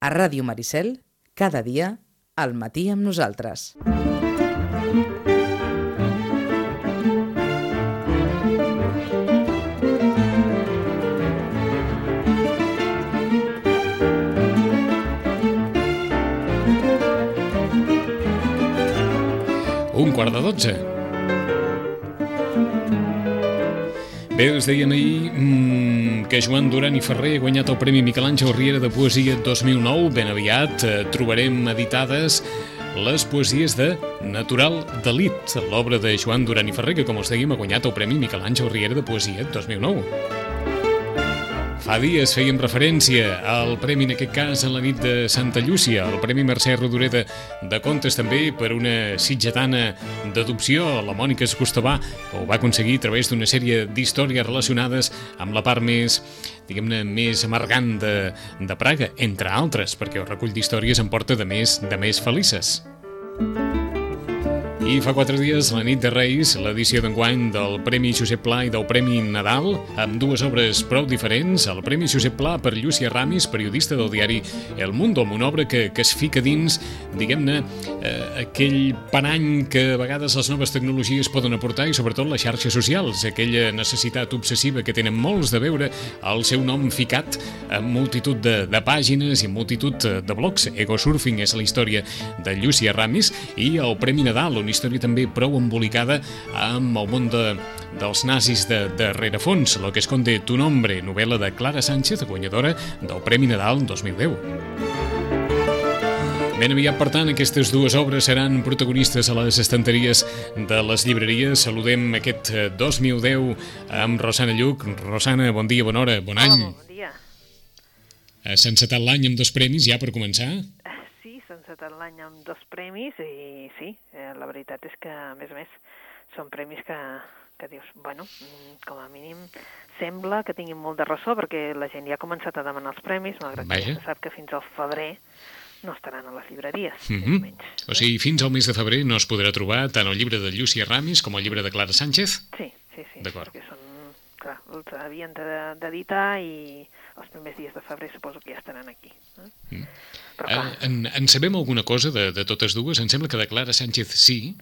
A Ràdio Maricel, cada dia, al matí amb nosaltres. Un quart de dotze. Bé, us deien ahir mmm, que Joan Duran i Ferrer ha guanyat el Premi Miquel Àngel Riera de Poesia 2009. Ben aviat eh, trobarem editades les poesies de Natural Delit, l'obra de Joan Duran i Ferrer, que, com us dèiem, ha guanyat el Premi Miquel Àngel Riera de Poesia 2009. Fa dies fèiem referència al premi, en aquest cas, en la nit de Santa Llúcia, el Premi Mercè Rodoreda de Contes també per una sitgetana d'adopció, la Mònica Escostabà, que ho va aconseguir a través d'una sèrie d'històries relacionades amb la part més diguem-ne, més amargant de, de Praga, entre altres, perquè el recull d'històries en porta de més, de més felices. I fa quatre dies, la nit de Reis, l'edició d'enguany del Premi Josep Pla i del Premi Nadal, amb dues obres prou diferents. El Premi Josep Pla per Llúcia Ramis, periodista del diari El Mundo, amb una obra que, que es fica dins, diguem-ne, eh, aquell parany que a vegades les noves tecnologies poden aportar i sobretot les xarxes socials, aquella necessitat obsessiva que tenen molts de veure el seu nom ficat en multitud de, de pàgines i multitud de blogs. Ego Surfing és la història de Llúcia Ramis i el Premi Nadal, una història també prou embolicada amb el món de, dels nazis de, de rerefons, Lo que esconde tu nombre, novel·la de Clara Sánchez, guanyadora del Premi Nadal 2010. Ben aviat, per tant, aquestes dues obres seran protagonistes a les estanteries de les llibreries. Saludem aquest eh, 2010 amb Rosana Lluc. Rosana, bon dia, bona hora, bon any. Hola, bon dia. Eh, S'ha encetat l'any amb dos premis ja per començar? Encetat l'any amb dos premis i sí, eh, la veritat és que, a més a més, són premis que, que dius, bueno, mm, com a mínim sembla que tinguin molt de ressò perquè la gent ja ha començat a demanar els premis, malgrat Vaja. que se sap que fins al febrer no estaran a les llibreries, Mm -hmm. menys. O sigui, fins al mes de febrer no es podrà trobar tant el llibre de Llucia Ramis com el llibre de Clara Sánchez? Sí, sí, sí, D'acord. perquè són, clar, els havien de- d'editar i els primers dies de febrer suposo que ja estaran aquí. Eh? Mm. Però clar, Eh, en, en sabem alguna cosa de, de totes dues? Em sembla que de Clara Sánchez sí.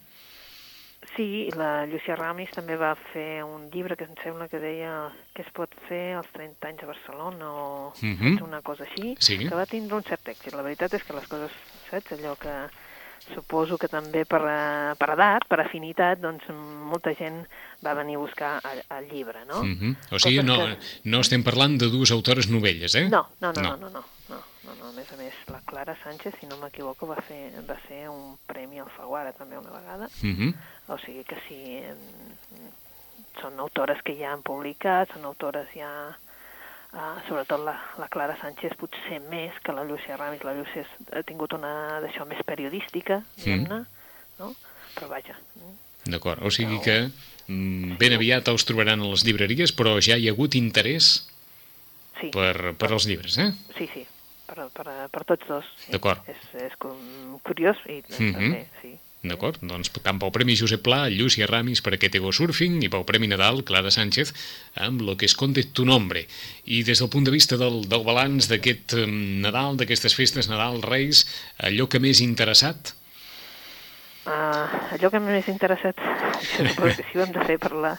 Sí, la Llucia Ramis també va fer un llibre que em sembla que deia què es pot fer als 30 anys a Barcelona o Mhm. saps, una cosa així, Sí. que va tindre un cert èxit. La veritat és que les coses, saps, allò que suposo que també per, eh, per edat, per afinitat, doncs molta gent va venir a buscar el, el llibre, no? Mm -hmm. O sigui, Coses no, que- no estem parlant de dues autores novelles, eh? No, no, no, No. no, no, no, no, no, a més a més, la Clara Sánchez, si no m'equivoco, va fer, va ser un premi al Faguara també una vegada, Mm -hmm. o sigui que sí, són autores que ja han publicat, són autores ja... Uh, sobretot la, la Clara Sánchez potser més que la Llucia Ramis. La Llucia ha tingut una d'això més periodística, diguem-ne, no? Però vaja, mm, D'acord, o sigui que mm, ben aviat els trobaran a les llibreries, però ja hi ha hagut interès sí, per, per als llibres, eh? sí, sí, per, per, per tots dos. Sí. D'acord. És, és curiós i Mhm. també, sí. D'acord? Doncs tant pel Premi Josep Pla, Llucia Ramis per aquest Ego Surfing i pel Premi Nadal, Clara Sánchez, amb Lo que esconde tu nombre. I des del punt de vista del, del balanç d'aquest eh, Nadal, d'aquestes festes, Nadal, Reis, allò que més interessat? Uh, allò que més interessat, si ho hem de fer per, la,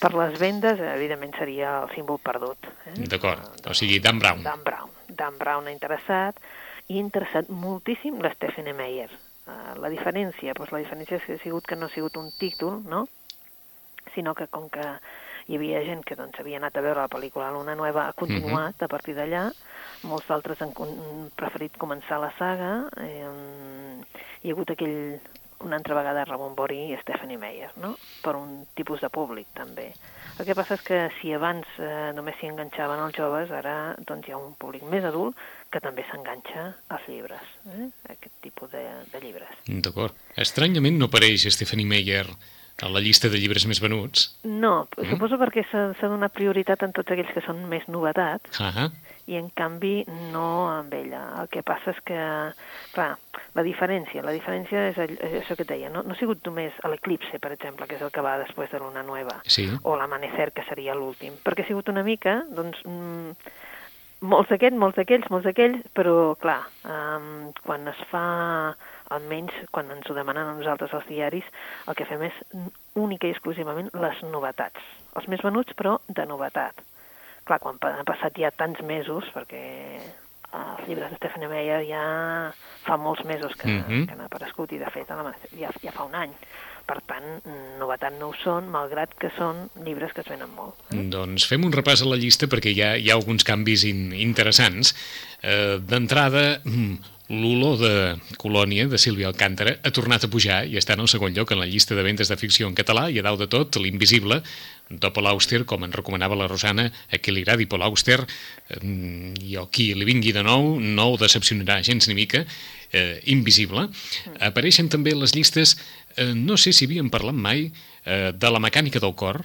per les vendes, evidentment seria el símbol perdut. Eh? D'acord, Uh, o sigui, Dan Brown. Dan Brown. Dan Brown ha interessat, i ha interessat moltíssim la Stephanie Meyer. Uh, la diferència, doncs la diferència ha sigut que no ha sigut un títol, no? sinó que com que hi havia gent que doncs, havia anat a veure la pel·lícula Luna Nueva, ha continuat a partir d'allà, molts d'altres han preferit començar la saga, eh, hi ha hagut aquell una altra vegada Ramon Bori i Stephanie Meyer, no? per un tipus de públic també. El que passa és que si abans eh, només s'hi enganxaven els joves, ara doncs, hi ha un públic més adult que també s'enganxa als llibres, eh? aquest tipus de, de llibres. D'acord. Estranyament no apareix Stephanie Meyer a la llista de llibres més venuts. No, Mm. suposo perquè s'ha donat prioritat en tots aquells que són més novetats Ah, i en canvi no amb ella. El que passa és que, clar, la diferència, la diferència és, és això que et deia, no, no ha sigut només l'Eclipse, per exemple, que és el que va després de l'Una Nueva, sí. o l'Amanecer, que seria l'últim, perquè ha sigut una mica, doncs, mm, molts d'aquests, molts d'aquells, molts d'aquells, però clar, um, quan es fa, almenys quan ens ho demanen a nosaltres els diaris, el que fem és única i exclusivament les novetats. Els més venuts, però de novetat. Clar, quan han passat ja tants mesos, perquè els llibres de Stephanie Meyer ja fa molts mesos que, Mhm. que han aparegut i de fet ja, ja fa un any. Per tant, novetat no ho són, malgrat que són llibres que es venen molt. Doncs fem un repàs a la llista perquè hi ha, hi ha alguns canvis in, interessants. Eh, D'entrada, mm, l'olor de Colònia, de Sílvia Alcàntara, ha tornat a pujar i està en el segon lloc en la llista de ventes de ficció en català i a dalt de tot, l'Invisible, de Paul Auster, com ens recomanava la Rosana, a qui li agradi Paul Auster, eh, i a qui li vingui de nou, no ho decepcionarà gens ni mica, eh, Invisible. Apareixen també les llistes, eh, no sé si havíem parlat mai, eh, de la mecànica del cor,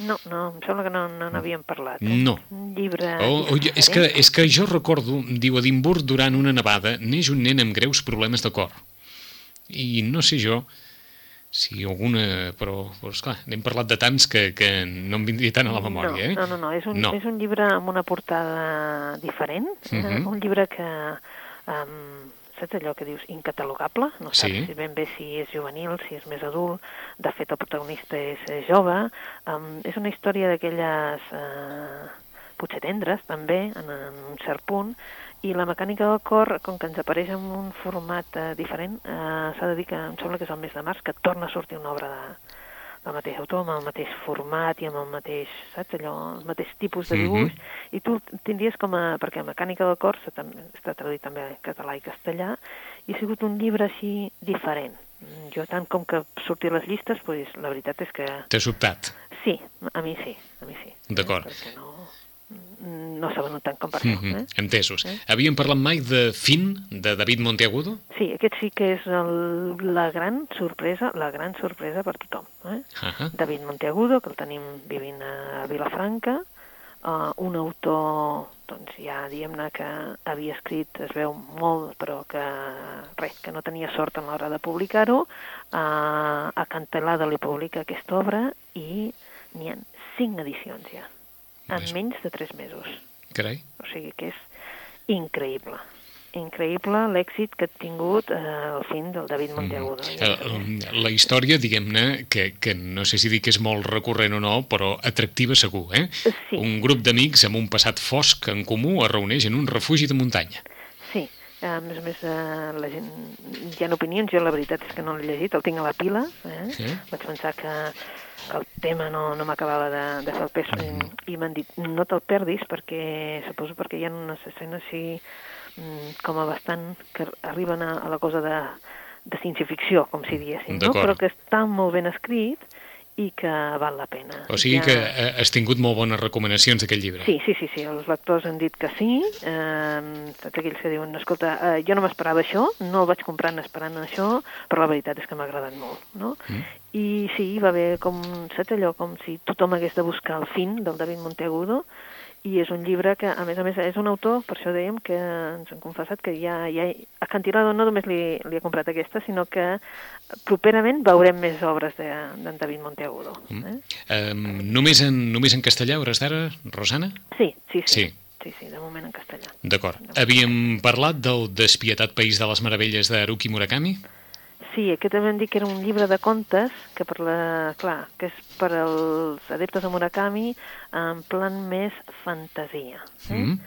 No, no, em sembla que no no n'havíem parlat. Eh? No. Un llibre... Oh, oh, és, que, és que jo recordo, diu, Edimburg, durant una nevada, neix un nen amb greus problemes de cor. I no sé jo si alguna... Però, però esclar, n'hem parlat de tants que, que no em vindria tant a la memòria, eh? no, no, no, és un, No. és un llibre amb una portada diferent, uh Mhm. un llibre que, um, saps allò que dius, incatalogable, no saps Sí. si ben bé si és juvenil, si és més adult, de fet el protagonista és eh, jove, um, és una història d'aquelles uh, potser tendres també, en, en un cert punt, i la mecànica del cor, com que ens apareix en un format uh, diferent, uh, s'ha de dir que em sembla que és el mes de març que torna a sortir una obra de, del mateix autor, amb el mateix format i amb el mateix, saps allò, el mateix tipus de Mhm. dibuix, i tu el tindries com a, perquè Mecànica del cor està, traduït també en català i castellà, i ha sigut un llibre així diferent. Mm, Jo tant com que sortir les llistes, pues, la veritat és que T'ha sobtat. sí, a mi sí, a mi sí. D'acord. Eh, Perquè no, no s'ha venut tant com per això. Mhm, Eh? Entesos. Eh? Havíem parlat mai de Fin, de David Monteagudo? Sí, aquest sí que és el, la gran sorpresa, la gran sorpresa per tothom. Eh? Ah David Monteagudo, que el tenim vivint a Vilafranca, uh, un autor, doncs ja diguem-ne que havia escrit, es veu molt, però que res, que no tenia sort a l'hora de publicar-ho, uh, a Cantelada li publica aquesta obra i n'hi ha cinc edicions ja, en menys de tres mesos. Carai. O sigui que és increïble. Increïble l'èxit que ha tingut eh, el film del David Monteagudo. Eh, eh, La història, diguem-ne, que, que no sé si dir que és molt recurrent o no, però atractiva segur, eh? Sí. Un grup d'amics amb un passat fosc en comú es reuneix en un refugi de muntanya. Sí, a més a més, eh, la gent, hi ha opinions, jo la veritat és que no l'he llegit, el tinc a la pila, eh? Sí. vaig pensar que, que el tema no, no m'acabava de, de fer el pes, Mhm. i m'han dit, no te'l perdis, perquè suposo perquè hi ha unes escenes així mm, com a bastant, que arriben a, a la cosa de, de ciència-ficció, com si diguéssim, no? Però que està molt ben escrit i que val la pena. O sigui Ja- que eh, has tingut molt bones recomanacions d'aquest llibre. Sí, sí, sí, sí, els lectors han dit que sí, eh, tots aquells que diuen, escolta, eh, jo no m'esperava això, no el vaig comprant esperant això, però la veritat és que m'ha agradat molt, no? Mm. I sí, va haver com, saps allò, com si tothom hagués de buscar el fin del David Monteagudo, i és un llibre que, a més a més, és un autor, per això dèiem que ens han confessat que ja, ja a Cantilado no només li, li ha comprat aquesta, sinó que properament veurem més obres d'en de, David Monteagudo. Mm. Eh? Eh, només, en, només en castellà, hores d'ara, Rosana? Sí, sí, sí. Sí. Sí, sí, de moment en castellà. D'acord. Havíem parlat del despietat País de les Meravelles d'Haruki Murakami? Sí, aquest també dit que era un llibre de contes que per la, clar, que és per als adeptes de Murakami en plan més fantasia. Eh? Mm.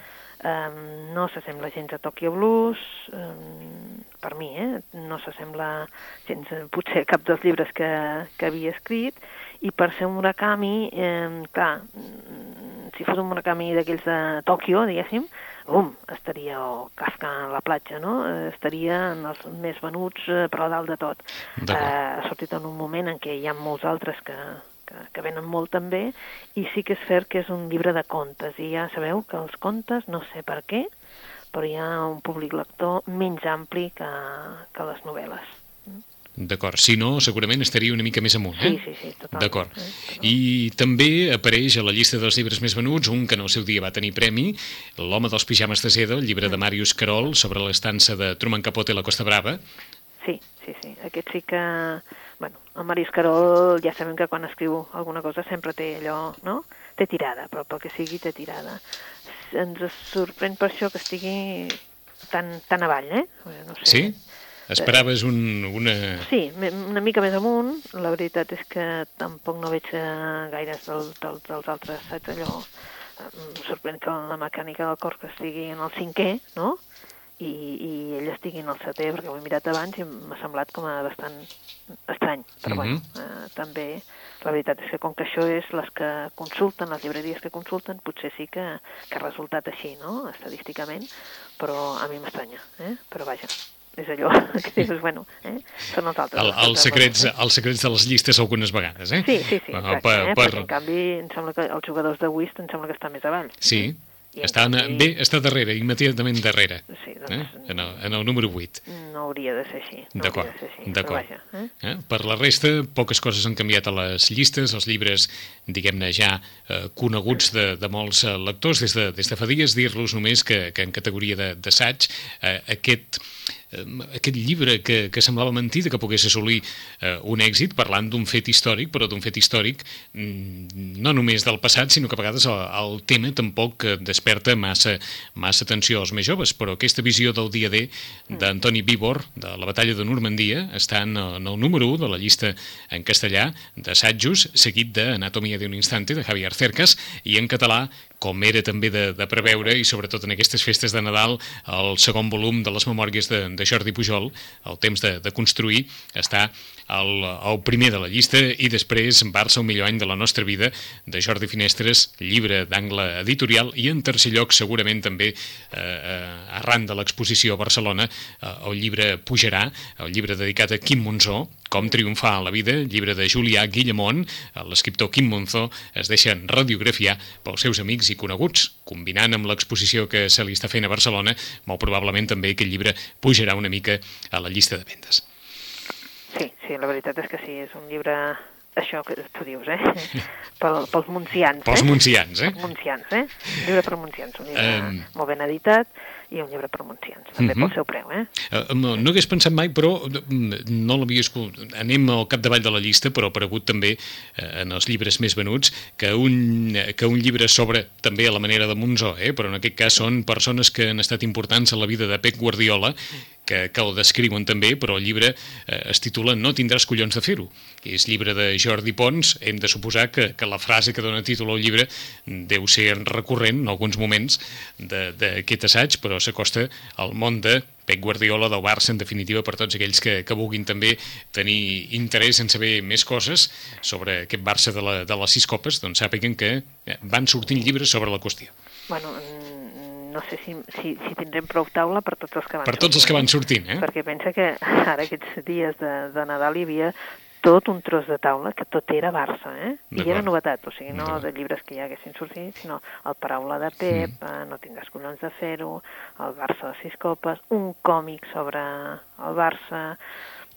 Um, no s'assembla gens a Tokyo Blues, um, per mi, eh? no s'assembla gens, potser cap dels llibres que, que havia escrit, i per ser un Murakami, eh, clar, si fos un Murakami d'aquells de Tòquio, diguéssim, um, estaria, o Kafka a la platja, no? Eh, estaria en els més venuts, eh, però a dalt de tot. Eh, ha sortit en un moment en què hi ha molts altres que, que, que venen molt també, i sí que és cert que és un llibre de contes, i ja sabeu que els contes, no sé per què, però hi ha un públic lector menys ampli que, que les novel·les. D'acord. Si no, segurament estaria una mica més amunt, eh? Sí, sí, sí, totalment. D'acord. I també apareix a la llista dels llibres més venuts un que en el seu dia va tenir premi, L'home dels pijames de seda, el llibre de Màrius Carol sobre l'estança de Truman Capote a la Costa Brava. Sí, sí, sí. Aquest sí que... Bueno, el Marius Carol ja sabem que quan escriu alguna cosa sempre té allò, no? Té tirada, però pel que sigui té tirada. ens sorprèn per això que estigui tan, tan avall, eh? No sé. Sí? Esperaves un, una... Sí, una mica més amunt. La veritat és que tampoc no veig eh, gaires del, del, dels altres, saps allò? Em sorprèn que la mecànica del cor que estigui en el cinquè, no? I, i ell estigui en el setè, perquè ho he mirat abans i m'ha semblat com a bastant estrany. Però Mhm. bueno, eh, també la veritat és que com que això és les que consulten, les llibreries que consulten, potser sí que, que ha resultat així, no?, estadísticament, però a mi m'estranya, eh? Però vaja, és allò que dius, bueno, eh? són els altres. El, els secrets, eh? els secrets de les llistes algunes vegades, eh? Sí, sí, sí, exacte, per, eh? per... perquè en canvi em sembla que els jugadors de Whist em sembla que estan més avall. Sí, I està, canvi- bé, està darrere, immediatament darrere, Sí, eh? doncs en, el, en el número 8. no hauria de ser així. No D'acord, d'acord. eh? Eh? Per la resta, poques coses han canviat a les llistes, els llibres, diguem-ne, ja eh, coneguts de, de molts eh, lectors des de, des de fa dies, dir-los només que, que en categoria d'assaig eh, aquest eh, aquest llibre que, que semblava mentida que pogués assolir eh, un èxit parlant d'un fet històric, però d'un fet històric mm, no només del passat, sinó que a vegades el, el tema tampoc eh, desperta massa, massa atenció als més joves, però aquesta visió del dia D d'Antoni Bíbor, de la batalla de Normandia, està en, en el número 1 de la llista en castellà d'assajos, seguit d'Anatomia d'un instante, de Javier Cercas, i en català com era també de, de preveure, i sobretot en aquestes festes de Nadal, el segon volum de les memòries de, de Jordi Pujol, El temps de, de construir, està al, al primer de la llista, i després Barça, un millor any de la nostra vida, de Jordi Finestres, llibre d'angle editorial, i en tercer lloc, segurament també, eh, eh, arran de l'exposició a Barcelona, eh, el llibre Pujarà, el llibre dedicat a Quim Monzó, com triomfar a la vida, llibre de Julià Guillemont, l'escriptor Quim Monzó es deixa radiografiar pels seus amics i coneguts, combinant amb l'exposició que se li està fent a Barcelona, molt probablement també aquest llibre pujarà una mica a la llista de vendes. Sí, sí, la veritat és que sí, és un llibre, això que tu dius, eh? Pel, pels muncians, Pels eh? muncians, eh? Pels muncians, eh? Un llibre per muncians, un llibre Em. molt ben editat i un llibre per muncians, també Mhm. pel seu preu, eh? Eh, No no hagués pensat mai, però mm, no l'havia escoltat. Anem al capdavall de la llista, però ha aparegut també eh, en els llibres més venuts que un, que un llibre sobre també a la manera de Monzó, eh? però en aquest cas són persones que han estat importants en la vida de Pep Guardiola, que, que el descriuen també, però el llibre eh, es titula No tindràs collons de fer-ho. És llibre de Jordi Pons, hem de suposar que, que la frase que dona títol al llibre deu ser recurrent en alguns moments d'aquest assaig, però s'acosta al món de Pep Guardiola del Barça, en definitiva, per tots aquells que, que vulguin també tenir interès en saber més coses sobre aquest Barça de, la, de les sis copes, doncs sàpiguen que eh, van sortint llibres sobre la qüestió. Bueno, no sé si, si, si tindrem prou taula per tots els que van Per tots els que van sortint, eh? Perquè pensa que ara aquests dies de, de Nadal hi havia tot un tros de taula que tot era Barça, eh? I era novetat, o sigui, no de llibres que ja haguessin sortit, sinó el paraula de Pep, mm. no tindràs collons de fer-ho, el Barça de sis copes, un còmic sobre el Barça,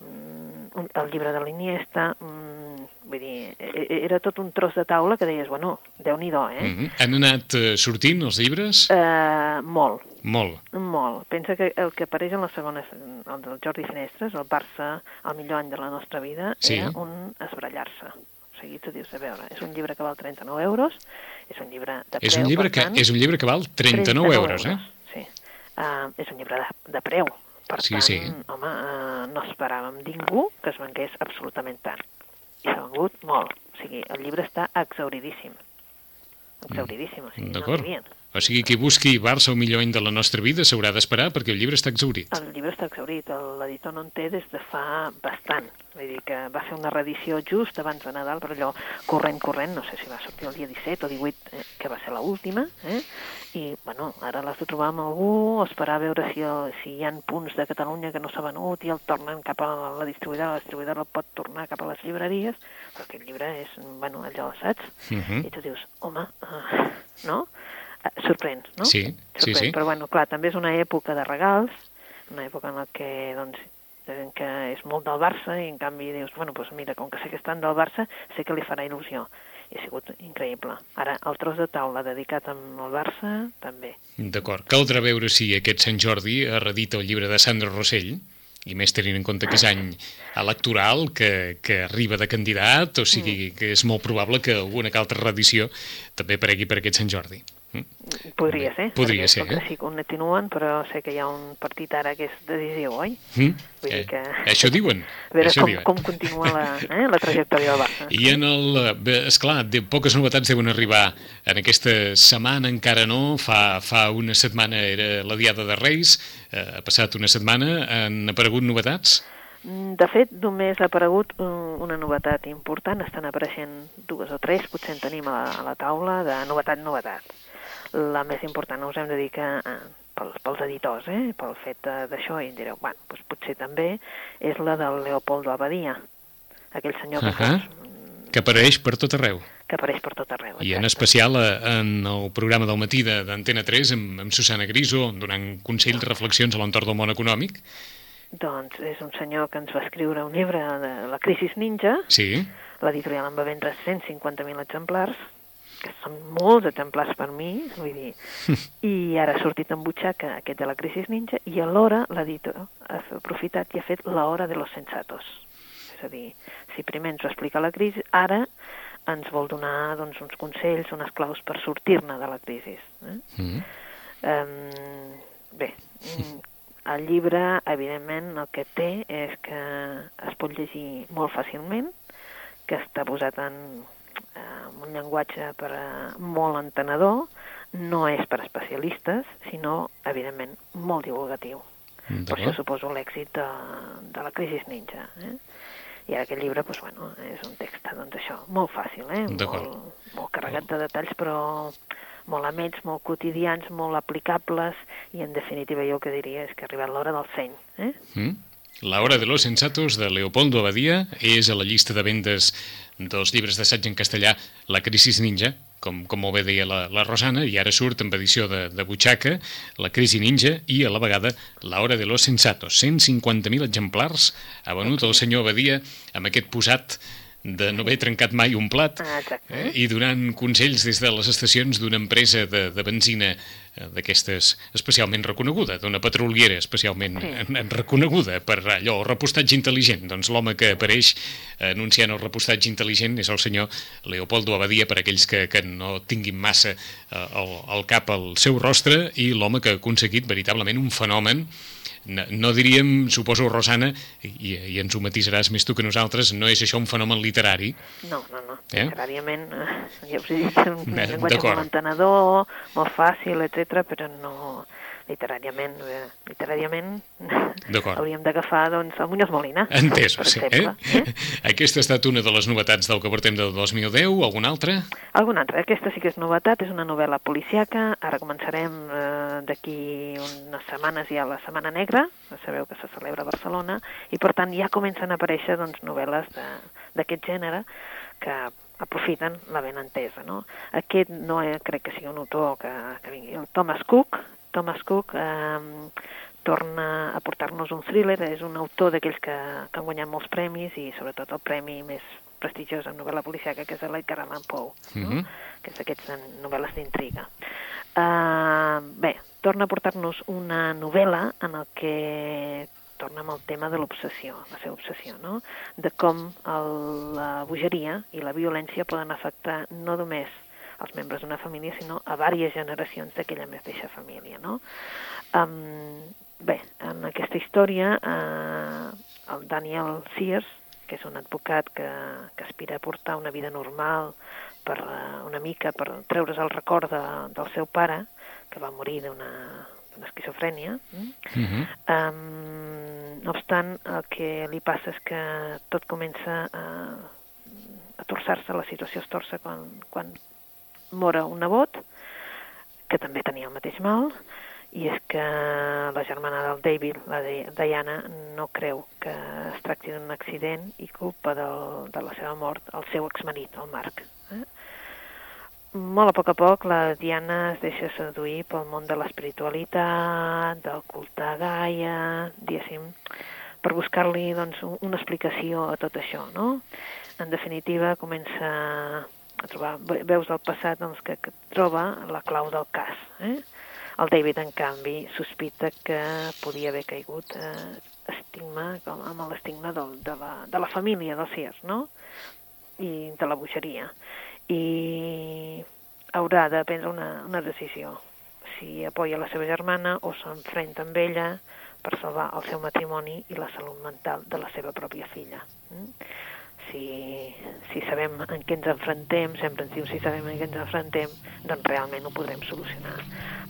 el llibre de l'Iniesta, mm, vull dir, e- e- era tot un tros de taula que deies, bueno, déu-n'hi-do, eh? Mm -hmm. Han anat eh, sortint els llibres? Eh, molt, Molt. molt. Pensa que el que apareix en la segona, el del Jordi Finestres, el Barça, el millor any de la nostra vida, Sí. era un esbrallar-se. O sigui, tu dius, a veure, és un llibre que val 39 euros, és un llibre de preu, És un, llibre que, tant, és un llibre que val 39, euros, eh? Sí. Uh, és un llibre de, de preu. Per Sí, tant, sí. home, uh, no esperàvem ningú que es vengués absolutament tant. I s'ha vengut molt. O sigui, el llibre està exauridíssim. Exauridíssim, o sigui, no D'acord. n'hi havia. O sigui, qui busqui Barça el millor any de la nostra vida s'haurà d'esperar perquè el llibre està exaurit. El llibre està exaurit, l'editor no en té des de fa bastant. Vull dir que va fer una reedició just abans de Nadal, però allò corrent, corrent, no sé si va sortir el dia 17 o 18, eh, que va ser l'última, eh? i bueno, ara l'has de trobar amb algú, o esperar a veure si, el, si hi ha punts de Catalunya que no s'ha venut i el tornen cap a la distribuïdora, la distribuïdora el pot tornar cap a les llibreries, però aquest llibre és, bueno, allò, saps? Mhm. I tu dius, home, uh, no? Uh, sorprèn, no? Sí, sí, Sorprèn, sí. Però bueno, clar, també és una època de regals, una època en la que, doncs, en que és molt del Barça i en canvi dius, bueno, doncs mira, com que sé que estan del Barça, sé que li farà il·lusió. I ha sigut increïble. Ara, el tros de taula dedicat amb el Barça, també. D'acord. Caldrà veure si aquest Sant Jordi ha redit el llibre de Sandro Rossell, i més tenint en compte que és any electoral, que, que arriba de candidat, o sigui que és molt probable que alguna que altra reedició també aparegui per aquest Sant Jordi. Podria ser. Podria ser, és eh? Sí atenuen, però sé que hi ha un partit ara que és decisiu, oi? Mm? Vull dir Eh, que... Això diuen. A veure això com, diuen. com continua la, eh, la trajectòria del Barça. I en el... bé, Esclar, de poques novetats deuen arribar en aquesta setmana, encara no. Fa, fa una setmana era la Diada de Reis, eh, ha passat una setmana, han aparegut novetats? Mm, De fet, només ha aparegut uh, una novetat important, estan apareixent dues o tres, potser en tenim a la, a la taula, de novetat, novetat. La més important us hem de dir que eh, pels, pels editors, eh, pel fet de- d'això, i em direu, bueno, doncs potser també és la del Leopoldo Abadia, aquell senyor que, Ahà. fos, Que apareix per tot arreu. que apareix per tot arreu. I en exacte. especial eh, en el programa del matí de- d'Antena 3 amb, amb Susana Griso, donant consells, reflexions a l'entorn del món econòmic. Doncs és un senyor que ens va escriure un llibre de la crisi ninja, Sí, l'editorial en va vendre 150.000 exemplars, que són molts exemplars per mi, vull dir, i ara ha sortit en butxaca aquest de la crisi ninja, i alhora l'editor ha aprofitat i ha fet la hora de los sensatos. És a dir, si primer ens ho explica la crisi, ara ens vol donar doncs, uns consells, unes claus per sortir-ne de la crisi. Eh? mm. Um, bé, el llibre, evidentment, el que té és que es pot llegir molt fàcilment, que està posat en, eh, un llenguatge per a, molt entenedor, no és per especialistes, sinó, evidentment, molt divulgatiu. Per això suposo l'èxit de, de la crisi ninja. Eh? I ara aquest llibre, doncs, bueno, és un text, doncs això, molt fàcil, eh? Molt, molt carregat de detalls, però molt amets, molt quotidians, molt aplicables, i en definitiva jo el que diria és que ha arribat l'hora del seny. Eh? Mm? La hora de los sensatos de Leopoldo Abadia és a la llista de vendes dels llibres d'assaig en castellà La crisi ninja, com, com molt bé deia la, la Rosana, i ara surt amb edició de, de butxaca La crisi ninja i a la vegada La hora de los sensatos. 150.000 exemplars ha venut el senyor Abadia amb aquest posat de no haver trencat mai un plat Ah, eh, i donant consells des de les estacions d'una empresa de, de benzina eh, d'aquestes especialment reconeguda, d'una petroliera especialment Sí. sí. reconeguda per allò, el repostatge intel·ligent. Doncs l'home que apareix anunciant el repostatge intel·ligent és el senyor Leopoldo Abadia, per aquells que, que no tinguin massa eh, el, el cap al seu rostre, i l'home que ha aconseguit veritablement un fenomen no, no diríem, suposo, Rosana, i, i ens ho matisaràs més tu que nosaltres, no és això un fenomen literari, No, no, no. Eh? Literàriament, eh, ja us he dit, un llenguatge molt entenedor, molt fàcil, etc, però no literàriament, eh, literàriament hauríem d'agafar doncs, el Muñoz Molina. Per sí. exemple, Eh? Aquesta ha estat una de les novetats del que portem del 2010. Alguna altra? Alguna altra? Aquesta sí que és novetat, és una novel·la policiaca. Ara començarem eh, d'aquí unes setmanes ja la Setmana Negra, ja sabeu que se celebra a Barcelona, i per tant ja comencen a aparèixer doncs, novel·les de- d'aquest gènere que aprofiten la ben entesa. No? Aquest no eh, crec que sigui un autor que, que vingui. El Thomas Cook, Thomas Cook eh, torna a portar-nos un thriller, és un autor d'aquells que, que han guanyat molts premis i sobretot el premi més prestigiós en novel·la policiaca, que és el Edgar Allan Poe, no? Mhm. que és d'aquests novel·les d'intriga. Uh, bé, torna a portar-nos una novel·la en el que torna amb el tema de l'obsessió, la seva obsessió, no? De com el, la bogeria i la violència poden afectar no només els membres d'una família, sinó a diverses generacions d'aquella mateixa família, no? Um, bé, en aquesta història, uh, el Daniel Sears, que és un advocat que, que aspira a portar una vida normal per uh, una mica per treure's el record de, del seu pare, que va morir d'una d'una esquizofrènia. Mm? Uh -huh. Um, no obstant, el que li passa és que tot comença a, a torçar-se, la situació es torça quan, quan mora un nebot, que també tenia el mateix mal, i és que la germana del David, la Diana, no creu que es tracti d'un accident i culpa del, de la seva mort el seu exmarit, el Marc. Eh? Molt a poc a poc la Diana es deixa seduir pel món de l'espiritualitat, del culte a Gaia, diguéssim, per buscar-li doncs, un- una explicació a tot això, no? En definitiva, comença a trobar ve- veus del passat doncs, que, que troba la clau del cas. Eh? El David, en canvi, sospita que podia haver caigut eh, estigma, com amb l'estigma del, de, la, de la família dels Sears, no? I de la bogeria. I haurà de prendre una, una decisió. Si apoya la seva germana o s'enfrenta amb ella per salvar el seu matrimoni i la salut mental de la seva pròpia filla. Mm? Si, si sabem en què ens enfrontem, sempre ens diu si sabem en què ens enfrontem, doncs realment ho podrem solucionar.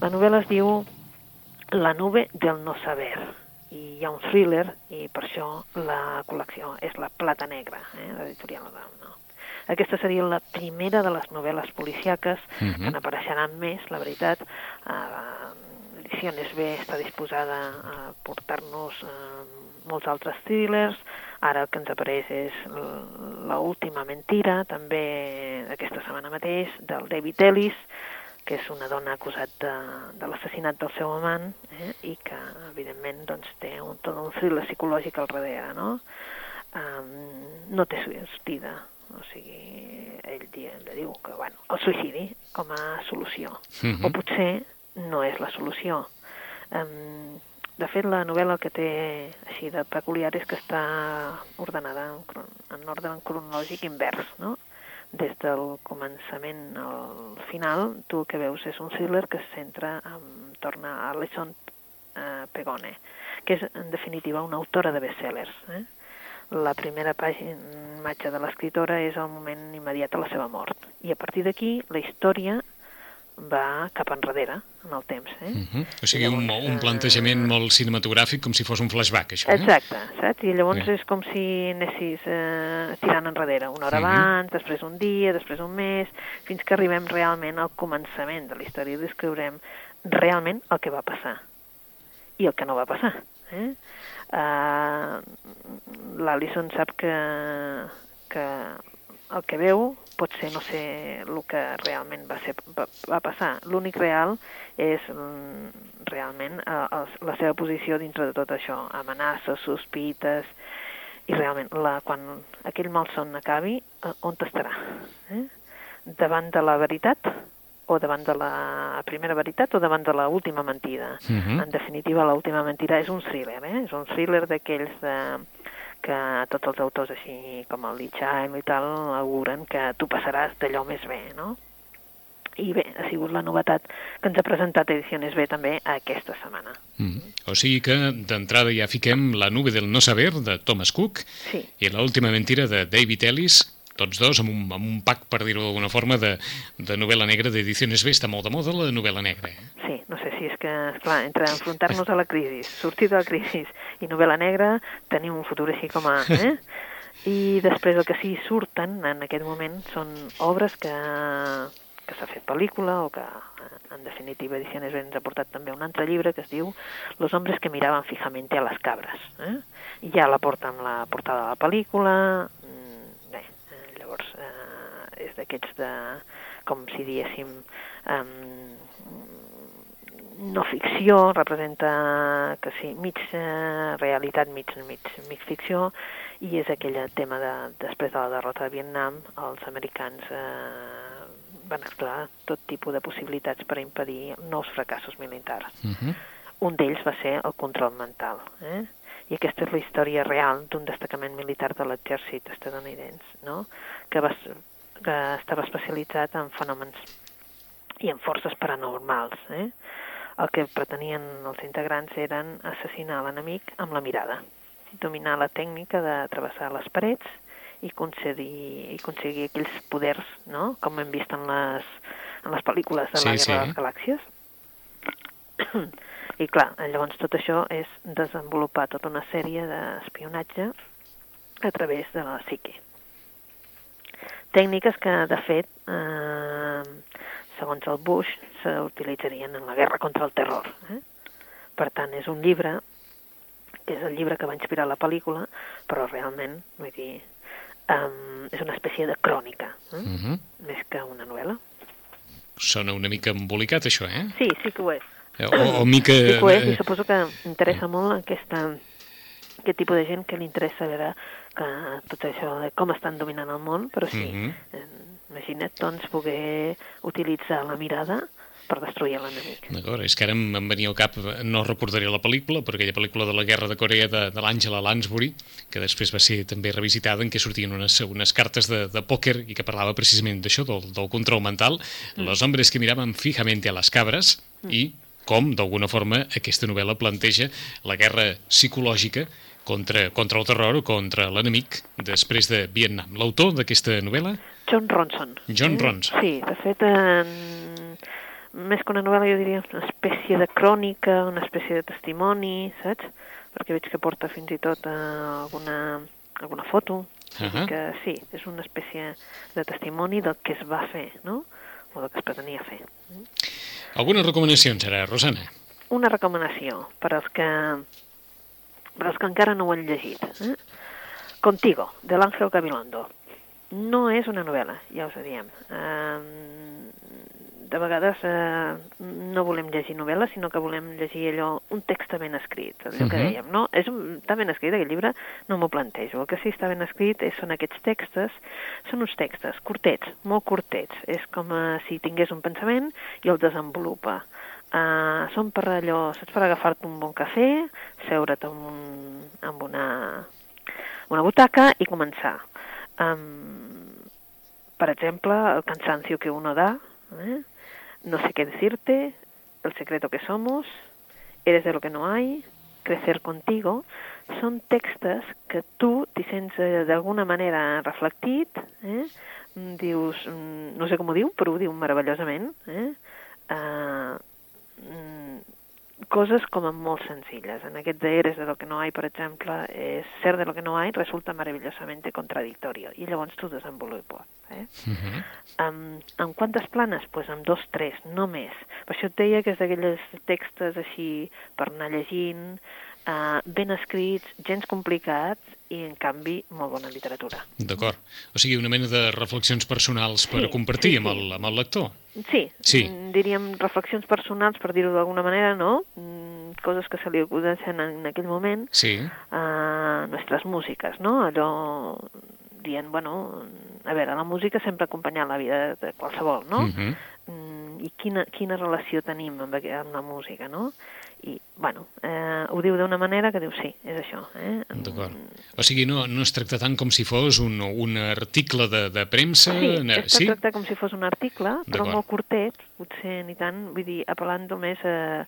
La novel·la es diu La nube del no saber i hi ha un thriller i per això la col·lecció és la Plata Negra, eh, l'editorial Nadal. No? Aquesta seria la primera de les novel·les policiaques, uh -huh. que n'apareixeran més, la veritat. Uh, Ediciones B està disposada a portar-nos uh, molts altres thrillers. Ara el que ens apareix és La última mentira, també aquesta setmana mateix, del David Ellis, que és una dona acusat de, de l'assassinat del seu amant eh, i que, evidentment, doncs, té un, tot un thriller psicològic al darrere, no? Um, no té sortida, o sigui, ell, ell diu que, bueno, el suïcidi com a solució, uh -huh. o potser no és la solució. Um, de fet, la novel·la el que té així de peculiar és que està ordenada en, en ordre cronològic invers, no? des del començament al final, tu el que veus és un thriller que es centra en torna a Alison eh, Pegone, que és, en definitiva, una autora de bestsellers. Eh? La primera pàgina imatge de l'escriptora és el moment immediat a la seva mort. I a partir d'aquí, la història va cap enrere en el temps. Eh? Uh -huh. O sigui, llavors, un, un plantejament uh, molt cinematogràfic, com si fos un flashback, això. Exacte, saps? I llavors -huh. és com si anessis uh, tirant enrere, una hora uh -huh. abans, després un dia, després un mes, fins que arribem realment al començament de la història i descriurem realment el que va passar i el que no va passar. Eh? Uh, L'Alison sap que, que el que veu pot ser no sé el que realment va, ser, va, va passar. L'únic real és mm, realment eh, la seva posició dintre de tot això, amenaces, sospites, i realment la, quan aquell malson acabi, eh, on estarà? Eh? Davant de la veritat o davant de la primera veritat o davant de la última mentida. Uh mhm. -huh. En definitiva, la última mentida és un thriller, eh? és un thriller d'aquells de que tots els autors així com el Child i tal auguren que tu passaràs d'allò més bé, no? I bé, ha sigut la novetat que ens ha presentat Ediciones B també aquesta setmana. Mm. O sigui que d'entrada ja fiquem La nube del no saber de Thomas Cook sí. i l'última mentira de David Ellis, tots dos amb un, amb un pack, per dir-ho d'alguna forma, de, de novel·la negra d'Ediciones B. Està molt de moda la novel·la negra. Eh? Sí, si és que, esclar, entre enfrontar-nos a la crisi, sortir de la crisi i novel·la negra, tenim un futur així com a... Eh? I després el que sí surten en aquest moment són obres que, que s'ha fet pel·lícula o que, en definitiva, Ediciones ens ha portat també un altre llibre que es diu Los hombres que miraven fijamente a les cabres. Eh? I ja la porta amb la portada de la pel·lícula, Llavors, eh, és d'aquests de, com si diéssim, eh, no ficció, representa que sí, mig eh, realitat, mig, mig, mig ficció, i és aquell tema de, després de la derrota de Vietnam, els americans eh, van explorar tot tipus de possibilitats per impedir nous fracassos militars. Uh mhm. -huh. Un d'ells va ser el control mental. Eh? i aquesta és la història real d'un destacament militar de l'exèrcit estadounidense, no? que, va, que estava especialitzat en fenòmens i en forces paranormals. Eh? El que pretenien els integrants eren assassinar l'enemic amb la mirada, dominar la tècnica de travessar les parets i concedir, i aconseguir aquells poders, no? com hem vist en les, en les pel·lícules de sí, la Guerra sí. de les Galàxies. I clar, llavors tot això és desenvolupar tota una sèrie d'espionatge a través de la psique. Tècniques que, de fet, eh, segons el Bush, s'utilitzarien en la guerra contra el terror. Eh? Per tant, és un llibre, que és el llibre que va inspirar la pel·lícula, però realment, vull dir, um, és una espècie de crònica, eh? uh mhm. -huh. més que una novel·la. Sona una mica embolicat, això, eh? Sí, sí que ho és. O, o mica... Sí, ho és, i suposo que interessa molt aquesta, aquest tipus de gent que li interessa veure que tot això de com estan dominant el món, però sí, mm -hmm. Imagina't, doncs, poder utilitzar la mirada per destruir l'enemic. D'acord, és que ara em, em venia al cap, no recordaré la pel·lícula, però aquella pel·lícula de la Guerra de Corea de, de l'Àngela Lansbury, que després va ser també revisitada, en què sortien unes, unes cartes de, de pòquer i que parlava precisament d'això, del, del control mental, mm. los hombres que miraven fijamente a les cabres mm. i com, d'alguna forma, aquesta novel·la planteja la guerra psicològica contra, contra el terror o contra l'enemic després de Vietnam. L'autor d'aquesta novel·la? John Ronson. John eh? Ronson. Sí, de fet, en... més que una novel·la jo diria una espècie de crònica, una espècie de testimoni, saps? Perquè veig que porta fins i tot uh, alguna, alguna foto. Uh -huh. que sí, és una espècie de testimoni del que es va fer, no? O del que es pretenia fer. Algunes recomanacions, ara, Rosana? Una recomanació per als que, per als que encara no ho han llegit. Eh? Contigo, de l'Àngel Gabilondo. No és una novel·la, ja us ho diem. Uh, de vegades uh, no volem llegir novel·les, sinó que volem llegir allò, un text ben escrit, allò uh -huh. que mhm. dèiem, no? És un, està ben escrit, aquest llibre, no m'ho plantejo. El que sí està ben escrit és, són aquests textos, són uns textos curtets, molt curtets. És com uh, si tingués un pensament i el desenvolupa. Uh, són per allò, saps, per agafar-te un bon cafè, seure't en, un, en una, una butaca i començar. Um, per exemple, el cansancio que uno da, eh? No sé qué decirte, El secreto que somos, Eres de lo que no hay, Crecer contigo, són textos que tu t'hi sents eh, d'alguna manera reflectit, eh? dius, mm, no sé com ho diu, però ho diu meravellosament, eh? Uh, coses com a molt senzilles. En aquest de Eres de lo que no hay, per exemple, és ser de lo que no hay resulta maravillosamente contradictorio i llavors tu desenvolupes. Eh? Uh -huh. um, en quantes planes? Pues amb dos, tres, no més. Per això et deia que és d'aquelles textos així per anar llegint, uh, ben escrits, gens complicats i, en canvi, molt bona literatura. D'acord. O sigui, una mena de reflexions personals per sí, compartir sí, amb, el, amb el lector. Sí, sí. Mm, diríem reflexions personals, per dir-ho d'alguna manera, no? Mm, coses que se li acudeixen en aquell moment. Sí. Uh, nostres músiques, no? Allò dient, bueno, a veure, la música sempre acompanyant la vida de qualsevol, no? Uh mhm. -huh. mm, I quina, quina relació tenim amb, amb la música, no? i, bueno, eh, ho diu d'una manera que diu sí, és això. Eh? D'acord. O sigui, no, no es tracta tant com si fos un, un article de, de premsa... Sí, es sí? tracta com si fos un article, però molt curtet, potser ni tant, vull dir, apel·lant només a,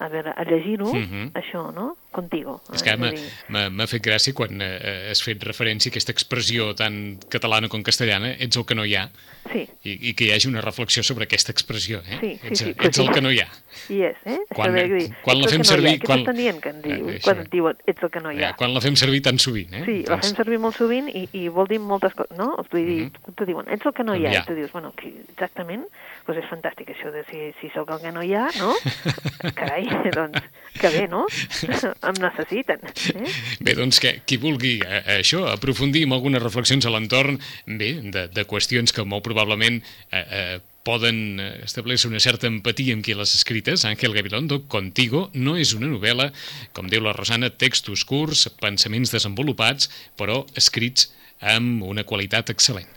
a, veure, a llegir-ho, mhm. -huh. això, no? Contigo. És que m'ha fet gràcia quan eh, has fet referència a aquesta expressió tan catalana com castellana, ets el que no hi ha, sí. i, i que hi hagi una reflexió sobre aquesta expressió. Eh? Sí, sí, ets, sí, ets sí. el que no hi ha. I és, eh? Quan, dir, quan la fem servir... No quan... Què dient que en diu, eh, quan et diuen ets el que no hi ha? Eh, quan la fem servir tan sovint, eh? Sí, doncs... la fem servir molt sovint i, i vol dir moltes coses, no? Vull dir, mm -hmm. t'ho diuen, ets el que no hi ha, ja. i tu dius, bueno, exactament, doncs és fantàstic això de si, si sóc el que no hi ha, no? Carai, doncs, que bé, no? em necessiten. Eh? Bé, doncs que qui vulgui eh, això, aprofundir en algunes reflexions a l'entorn, bé, de, de qüestions que molt probablement eh, eh, poden eh, establir-se una certa empatia amb qui les escrites, Ángel Gabilondo, Contigo, no és una novel·la, com diu la Rosana, textos curts, pensaments desenvolupats, però escrits amb una qualitat excel·lent.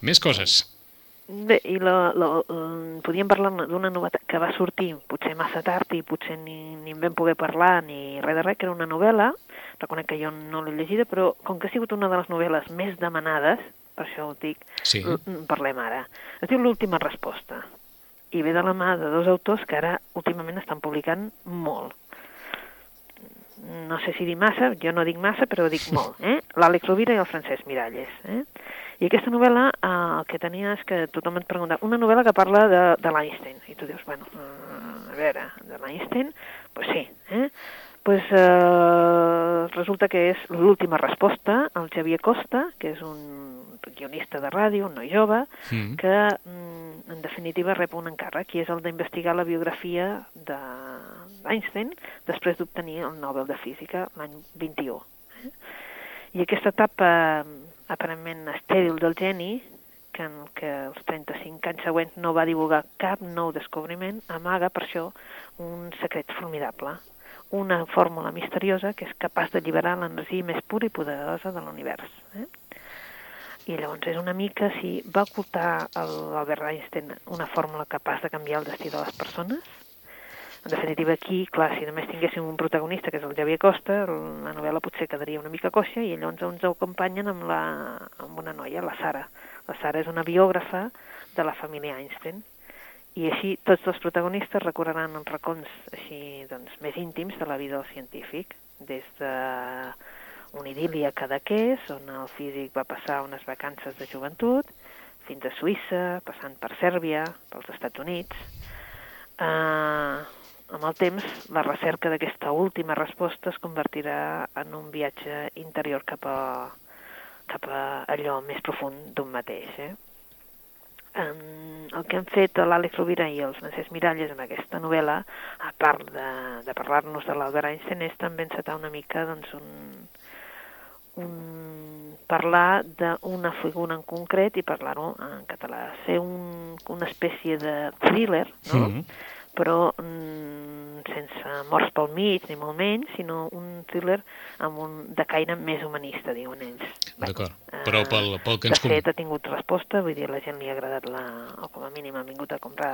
Més coses. Bé, i la, la, la, podíem parlar d'una novetat que va sortir potser massa tard i potser ni, ni en vam poder parlar ni res de res, que era una novel·la, reconec que jo no l'he llegida, però com que ha sigut una de les novel·les més demanades, per això ho dic, sí. parlem ara. Es diu L'última resposta, i ve de la mà de dos autors que ara últimament estan publicant molt. No sé si dir massa, jo no dic massa, però dic molt, eh? L'Àlex Rovira i el Francesc Miralles, eh? I aquesta novel·la eh, el que tenia és que tothom et pregunta, una novel·la que parla de, de l'Einstein, i tu dius, bueno, uh, a veure, de l'Einstein? Doncs pues sí, eh? pues, eh, resulta que és l'última resposta al Xavier Costa, que és un guionista de ràdio, un noi jove, mm. que mm, en definitiva rep un encàrrec, i és el d'investigar la biografia d'Einstein després d'obtenir el Nobel de Física l'any 21. Eh? I aquesta etapa aparentment estèril del geni, que en què els 35 anys següents no va divulgar cap nou descobriment, amaga per això un secret formidable, una fórmula misteriosa que és capaç d'alliberar l'energia més pura i poderosa de l'univers. Eh? I llavors és una mica si va ocultar l'Albert Einstein una fórmula capaç de canviar el destí de les persones? En definitiva, aquí, clar, si només tinguéssim un protagonista, que és el Javier Costa, la novel·la potser quedaria una mica coixa i llavors ens ho acompanyen amb, la, amb una noia, la Sara. La Sara és una biògrafa de la família Einstein i així tots els protagonistes recorreran els racons així, doncs, més íntims de la vida del científic, des de una idília cadaqués, on el físic va passar unes vacances de joventut, fins a Suïssa, passant per Sèrbia, pels Estats Units. Uh, amb el temps, la recerca d'aquesta última resposta es convertirà en un viatge interior cap a, cap a allò més profund d'un mateix. Eh? Um, el que han fet l'Àlex Rovira i els Francesc Miralles amb aquesta novel·la, a part de, de parlar-nos de l'Albert Einstein, és també encetar una mica doncs, un, un, parlar d'una figura en concret i parlar-ho en català. Ser un, una espècie de thriller, no? -hmm però sense morts pel mig, ni molt menys, sinó un thriller amb un de caire més humanista, diuen ells. D'acord, però pel, pel que ens... De fet, ha tingut resposta, vull dir, la gent li ha agradat, la, o com a mínim ha vingut a comprar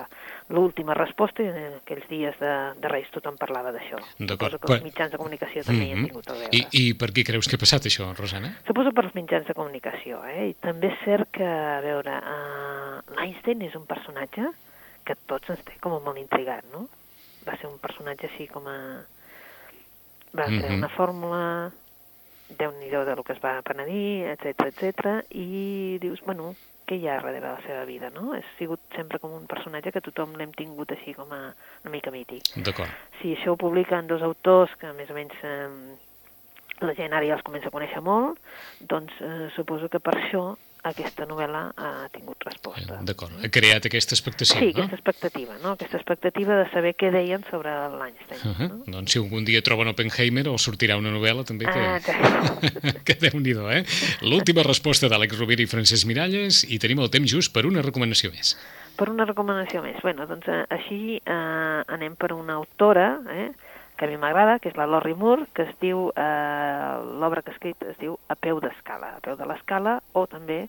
l'última resposta i en aquells dies de, de Reis tothom parlava d'això. D'acord. que els mitjans de comunicació també mm -hmm. hi han mhm. tingut a veure. I, I per què creus que ha passat això, Rosana? Suposo per als mitjans de comunicació, eh? I també és cert que, a veure, uh, l'Einstein és un personatge que tots ens té com a molt intrigat, no? Va ser un personatge així com a... Va crear mm -hmm. una fórmula, déu nhi de lo que es va penedir, etc etc i dius, bueno, què hi ha darrere de la seva vida, no? Ha sigut sempre com un personatge que tothom l'hem tingut així com a una mica mític. D'acord. Si això ho publiquen dos autors que més o menys eh, la gent ara ja els comença a conèixer molt, doncs eh, suposo que per això aquesta novel·la ha tingut resposta. D'acord, ha creat aquesta expectació, sí, no? Sí, aquesta expectativa, no? Aquesta expectativa de saber què deien sobre l'Einstein. Uh -huh. no? Doncs si algun dia troben Oppenheimer o sortirà una novel·la també que... Ah, que, que déu nhi eh? L'última resposta d'Àlex Rovira i Francesc Miralles i tenim el temps just per una recomanació més. Per una recomanació més. Bueno, doncs eh, així eh, anem per una autora, eh? Que a mi m'agrada, que és la Lorri Moore, que es diu, eh, l'obra que ha escrit es diu A peu d'escala, a peu de l'escala, o també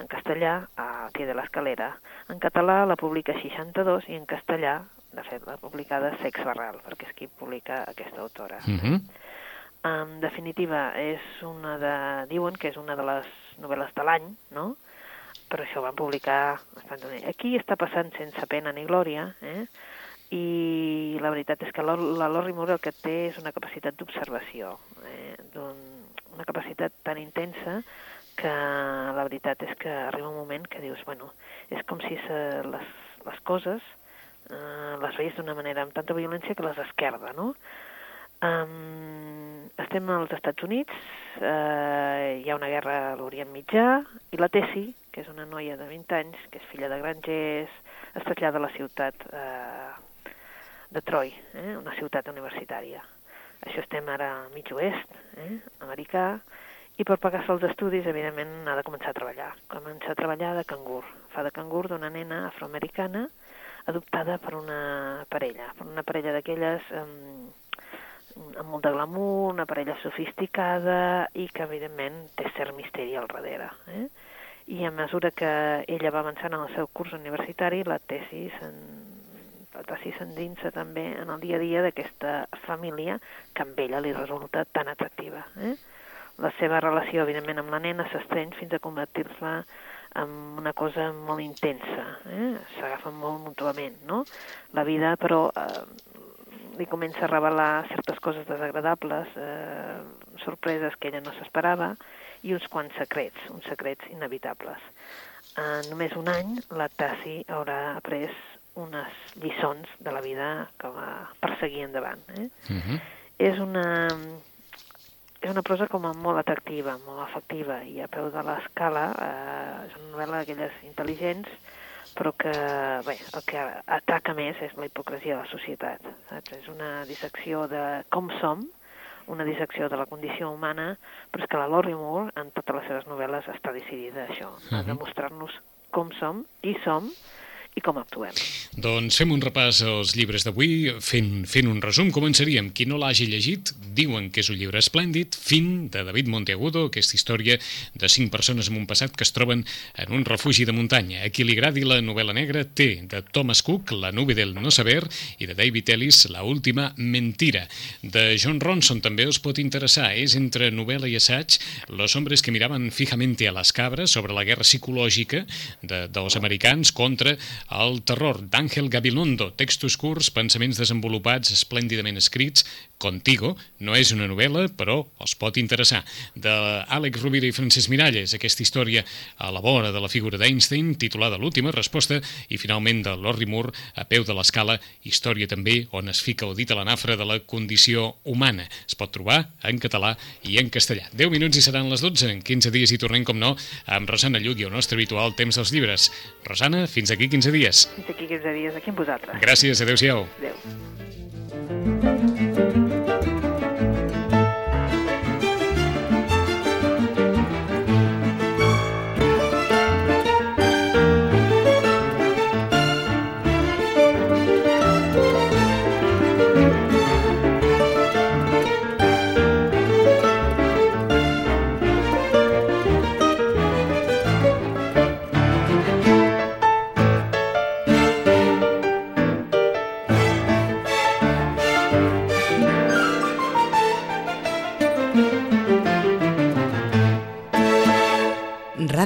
en castellà a Pie de l'escalera. En català la publica 62 i en castellà, de fet, la publicada Sex Barral, perquè és qui publica aquesta autora. Uh -huh. En definitiva, és una de... diuen que és una de les novel·les de l'any, no?, però això ho van publicar Aquí està passant sense pena ni glòria, eh? I la veritat és que la Lorri Moore el que té és una capacitat d'observació, eh, una capacitat tan intensa que la veritat és que arriba un moment que dius, bueno, és com si se, les, les coses eh, les veies d'una manera amb tanta violència que les esquerda, no? Um, estem als Estats Units, eh, hi ha una guerra a l'Orient Mitjà, i la Tessie, que és una noia de 20 anys, que és filla de grangers, es trasllada a la ciutat eh, de Troy, eh, una ciutat universitària. Això estem ara mig oest, eh, americà, i per pagar-se els estudis, evidentment, ha de començar a treballar. Comença a treballar de cangur. Fa de cangur d'una nena afroamericana adoptada per una parella, per una parella d'aquelles amb, amb molt de glamour, una parella sofisticada i que, evidentment, té cert misteri al darrere. Eh? I a mesura que ella va avançant en el seu curs universitari, la tesi Tassi s'endinsa també en el dia a dia d'aquesta família que amb ella li resulta tan atractiva. Eh? La seva relació, evidentment, amb la nena s'estreny fins a convertir-la en una cosa molt intensa. Eh? S'agafen molt mútuament, no? La vida, però, eh, li comença a revelar certes coses desagradables, eh, sorpreses que ella no s'esperava, i uns quants secrets, uns secrets inevitables. En només un any, la Tassi haurà après unes lliçons de la vida que va perseguir endavant. Eh? Uh mhm. -huh. És una és una prosa com a molt atractiva, molt afectiva, i a peu de l'escala eh, és una novel·la d'aquelles intel·ligents, però que, bé, el que ataca més és la hipocresia de la societat. Saps? És una dissecció de com som, una dissecció de la condició humana, però és que la Lori Moore, en totes les seves novel·les, està decidida a això, uh -huh. a mhm. demostrar-nos com som, i som, i com actuem. Doncs fem un repàs als llibres d'avui, fent, fent un resum. Començaríem. Qui no l'hagi llegit, diuen que és un llibre esplèndid, Fin, de David Monteagudo, aquesta història de cinc persones en un passat que es troben en un refugi de muntanya. A qui li agradi la novel·la negra, té de Thomas Cook, La nube del no saber, i de David Ellis, La última mentira. De John Ronson també us pot interessar. És entre novel·la i assaig Los hombres que miraven fijamente a les cabres sobre la guerra psicològica de, dels americans contra el terror d'Àngel Gabilondo, textos curts, pensaments desenvolupats, esplèndidament escrits, Contigo, no és una novel·la, però els pot interessar. De Àlex Rovira i Francesc Miralles, aquesta història a la vora de la figura d'Einstein, titulada L'última resposta, i finalment de Lorry Moore, a peu de l'escala, història també on es fica el dit a la nafra de la condició humana. Es pot trobar en català i en castellà. 10 minuts i seran les 12, en 15 dies i tornem, com no, amb Rosana Lluc i el nostre habitual temps dels llibres. Rosana, fins aquí 15 dies. Fins aquí 15 dies, aquí amb vosaltres. Gràcies, adeu-siau. Adéu.